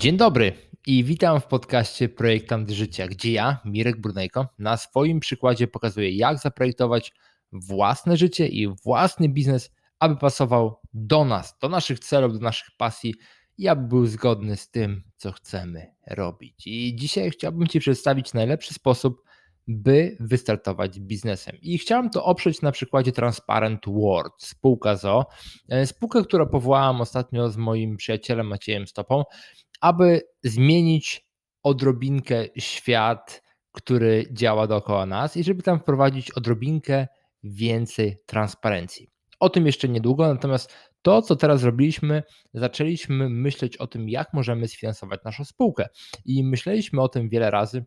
Dzień dobry i witam w podcaście Projektant Życia, gdzie ja, Mirek Brunejko, na swoim przykładzie pokazuję, jak zaprojektować własne życie i własny biznes, aby pasował do nas, do naszych celów, do naszych pasji i aby był zgodny z tym, co chcemy robić. I dzisiaj chciałbym Ci przedstawić najlepszy sposób, by wystartować biznesem. I chciałem to oprzeć na przykładzie Transparent World, spółka ZO, e, spółkę, którą powołałem ostatnio z moim przyjacielem Maciejem Stopą, aby zmienić odrobinkę świat, który działa dookoła nas i żeby tam wprowadzić odrobinkę więcej transparencji. O tym jeszcze niedługo, natomiast to, co teraz zrobiliśmy, zaczęliśmy myśleć o tym, jak możemy sfinansować naszą spółkę. I myśleliśmy o tym wiele razy.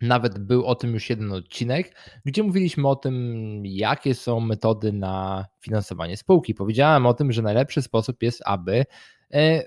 Nawet był o tym już jeden odcinek, gdzie mówiliśmy o tym, jakie są metody na finansowanie spółki. Powiedziałem o tym, że najlepszy sposób jest, aby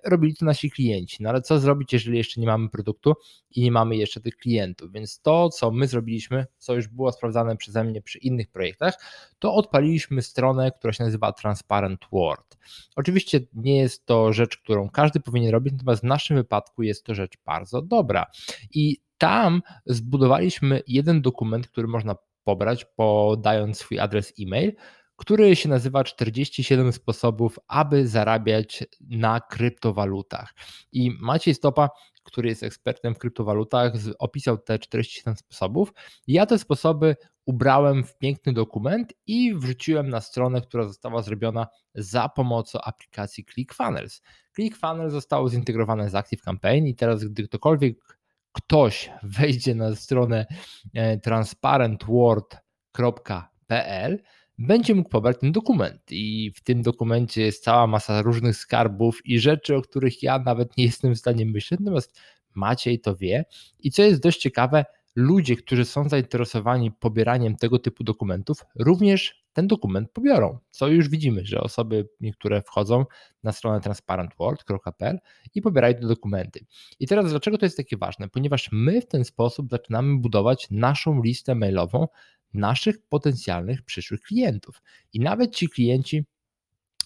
robili to nasi klienci. No ale co zrobić, jeżeli jeszcze nie mamy produktu i nie mamy jeszcze tych klientów? Więc to, co my zrobiliśmy, co już było sprawdzane przeze mnie przy innych projektach, to odpaliliśmy stronę, która się nazywa Transparent World. Oczywiście nie jest to rzecz, którą każdy powinien robić, natomiast w naszym wypadku jest to rzecz bardzo dobra. I tam zbudowaliśmy jeden dokument, który można pobrać, podając swój adres e-mail, który się nazywa 47 sposobów, aby zarabiać na kryptowalutach. I Maciej Stopa, który jest ekspertem w kryptowalutach, opisał te 47 sposobów. Ja te sposoby ubrałem w piękny dokument i wrzuciłem na stronę, która została zrobiona za pomocą aplikacji ClickFunnels. ClickFunnels zostało zintegrowane z ActiveCampaign i teraz gdy ktokolwiek ktoś wejdzie na stronę e, transparentworld.pl będzie mógł pobrać ten dokument. I w tym dokumencie jest cała masa różnych skarbów i rzeczy, o których ja nawet nie jestem w stanie myśleć, natomiast Maciej to wie. I co jest dość ciekawe, ludzie, którzy są zainteresowani pobieraniem tego typu dokumentów, również ten dokument pobiorą. Co już widzimy, że osoby niektóre wchodzą na stronę transparentworld.pl i pobierają te dokumenty. I teraz dlaczego to jest takie ważne? Ponieważ my w ten sposób zaczynamy budować naszą listę mailową naszych potencjalnych przyszłych klientów. I nawet ci klienci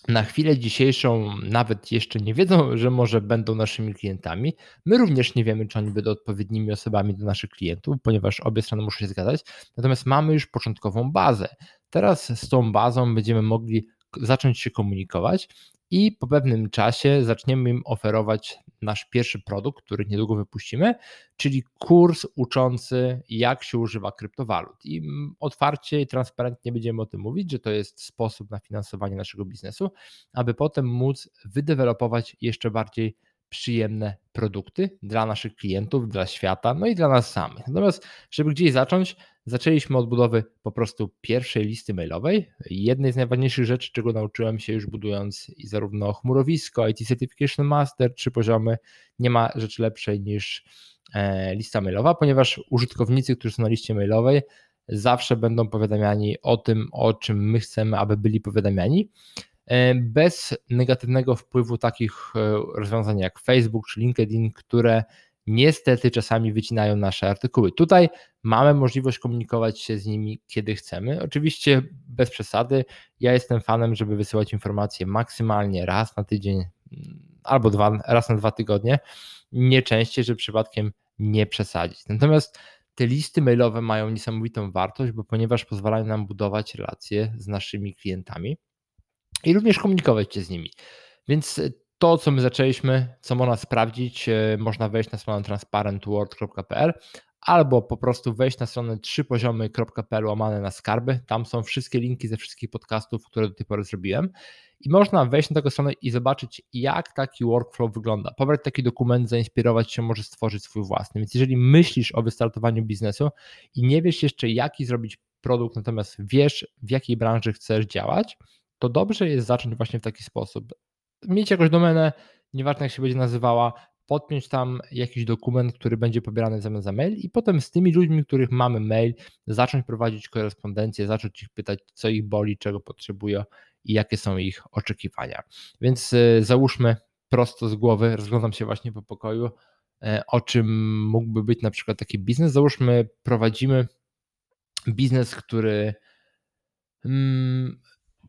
na chwilę dzisiejszą nawet jeszcze nie wiedzą, że może będą naszymi klientami. My również nie wiemy, czy oni będą odpowiednimi osobami do naszych klientów, ponieważ obie strony muszą się zgadzać. Natomiast mamy już początkową bazę. Teraz z tą bazą będziemy mogli zacząć się komunikować i po pewnym czasie zaczniemy im oferować nasz pierwszy produkt, który niedługo wypuścimy, czyli kurs uczący, jak się używa kryptowalut. I otwarcie i transparentnie będziemy o tym mówić, że to jest sposób na finansowanie naszego biznesu, aby potem móc wydevelopować jeszcze bardziej przyjemne produkty dla naszych klientów, dla świata, no i dla nas samych. Natomiast, żeby gdzieś zacząć, zaczęliśmy od budowy po prostu pierwszej listy mailowej. Jednej z najważniejszych rzeczy, czego nauczyłem się już budując i zarówno chmurowisko, IT Certification Master, trzy poziomy, nie ma rzeczy lepszej niż e, lista mailowa, ponieważ użytkownicy, którzy są na liście mailowej, zawsze będą powiadamiani o tym, o czym my chcemy, aby byli powiadamiani. E, bez negatywnego wpływu takich e, rozwiązań jak Facebook czy LinkedIn, które niestety czasami wycinają nasze artykuły. Tutaj mamy możliwość komunikować się z nimi, kiedy chcemy. Oczywiście bez przesady. Ja jestem fanem, żeby wysyłać informacje maksymalnie raz na tydzień mm, albo dwa, raz na dwa tygodnie, nie częściej, żeby przypadkiem nie przesadzić. Natomiast te listy mailowe mają niesamowitą wartość, bo ponieważ pozwalają nam budować relacje z naszymi klientami i również komunikować się z nimi. Więc to, co my zaczęliśmy, co można sprawdzić, e, można wejść na stronę transparentworld.pl albo po prostu wejść na stronę trzypoziomy.pl łamane na skarby. Tam są wszystkie linki ze wszystkich podcastów, które do tej pory zrobiłem. I można wejść na taką stronę i zobaczyć, jak taki workflow wygląda. Pobrać taki dokument, zainspirować się, może stworzyć swój własny. Więc jeżeli myślisz o wystartowaniu biznesu i nie wiesz jeszcze, jaki zrobić produkt, natomiast wiesz, w jakiej branży chcesz działać, to dobrze jest zacząć właśnie w taki sposób. Mieć jakąś domenę, nieważne jak się będzie nazywała, podpiąć tam jakiś dokument, który będzie pobierany zamiast za mail i potem z tymi ludźmi, których mamy mail, zacząć prowadzić korespondencję, zacząć ich pytać, co ich boli, czego potrzebują i jakie są ich oczekiwania. Więc e, załóżmy prosto z głowy, rozglądam się właśnie po pokoju, e, o czym mógłby być na przykład taki biznes. Załóżmy, prowadzimy biznes, który mm,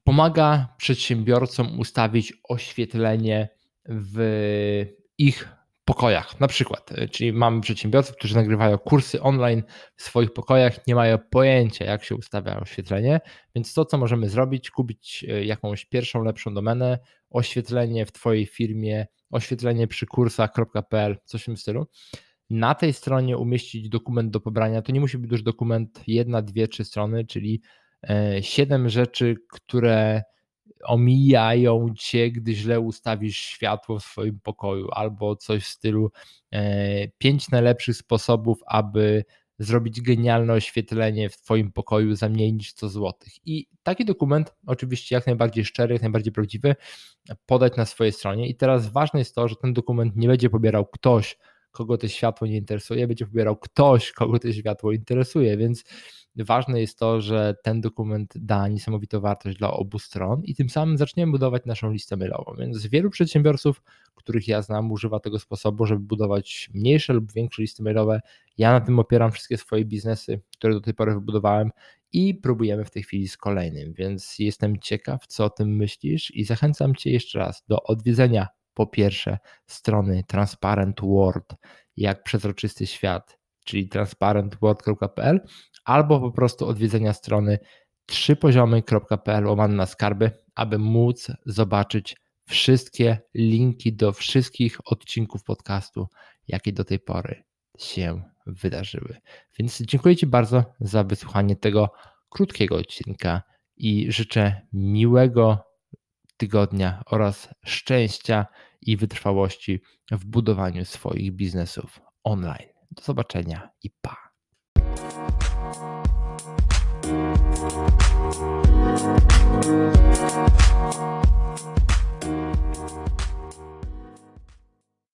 pomaga przedsiębiorcom ustawić oświetlenie w ich pokojach, na przykład. E, czyli mamy przedsiębiorców, którzy nagrywają kursy online w swoich pokojach, nie mają pojęcia, jak się ustawia oświetlenie, więc to, co możemy zrobić, kupić e, jakąś pierwszą, lepszą domenę, oświetlenie w Twojej firmie, oświetlenie przy kursach.pl, coś w tym stylu. Na tej stronie umieścić dokument do pobrania. To nie musi być już dokument jedna, dwie, trzy strony, czyli siedem rzeczy, które omijają cię, gdy źle ustawisz światło w swoim pokoju, albo coś w stylu e, pięć najlepszych sposobów, aby zrobić genialne oświetlenie w Twoim pokoju za mniej niż 100 zł. I taki dokument, oczywiście jak najbardziej szczery, jak najbardziej prawdziwy, podać na swojej stronie. I teraz ważne jest to, że ten dokument nie będzie pobierał ktoś, kogo to światło nie interesuje, będzie pobierał ktoś, kogo to światło interesuje, więc ważne jest to, że ten dokument da niesamowitą wartość dla obu stron i tym samym zaczniemy budować naszą listę mailową. Więc wielu przedsiębiorców, których ja znam, używa tego sposobu, żeby budować mniejsze lub większe listy mailowe. Ja na tym opieram wszystkie swoje biznesy, które do tej pory wybudowałem i próbujemy w tej chwili z kolejnym, więc jestem ciekaw, co o tym myślisz i zachęcam Cię jeszcze raz do odwiedzenia po pierwsze strony Transparent World, jak przezroczysty świat, czyli transparentworld.pl, albo po prostu odwiedzenia strony trzypoziomy.pl łamane na skarby, aby móc zobaczyć wszystkie linki do wszystkich odcinków podcastu, jakie do tej pory się wydarzyły. Więc dziękuję Ci bardzo za wysłuchanie tego krótkiego odcinka i życzę miłego tygodnia oraz szczęścia i wytrwałości w budowaniu swoich biznesów online. Do zobaczenia i pa.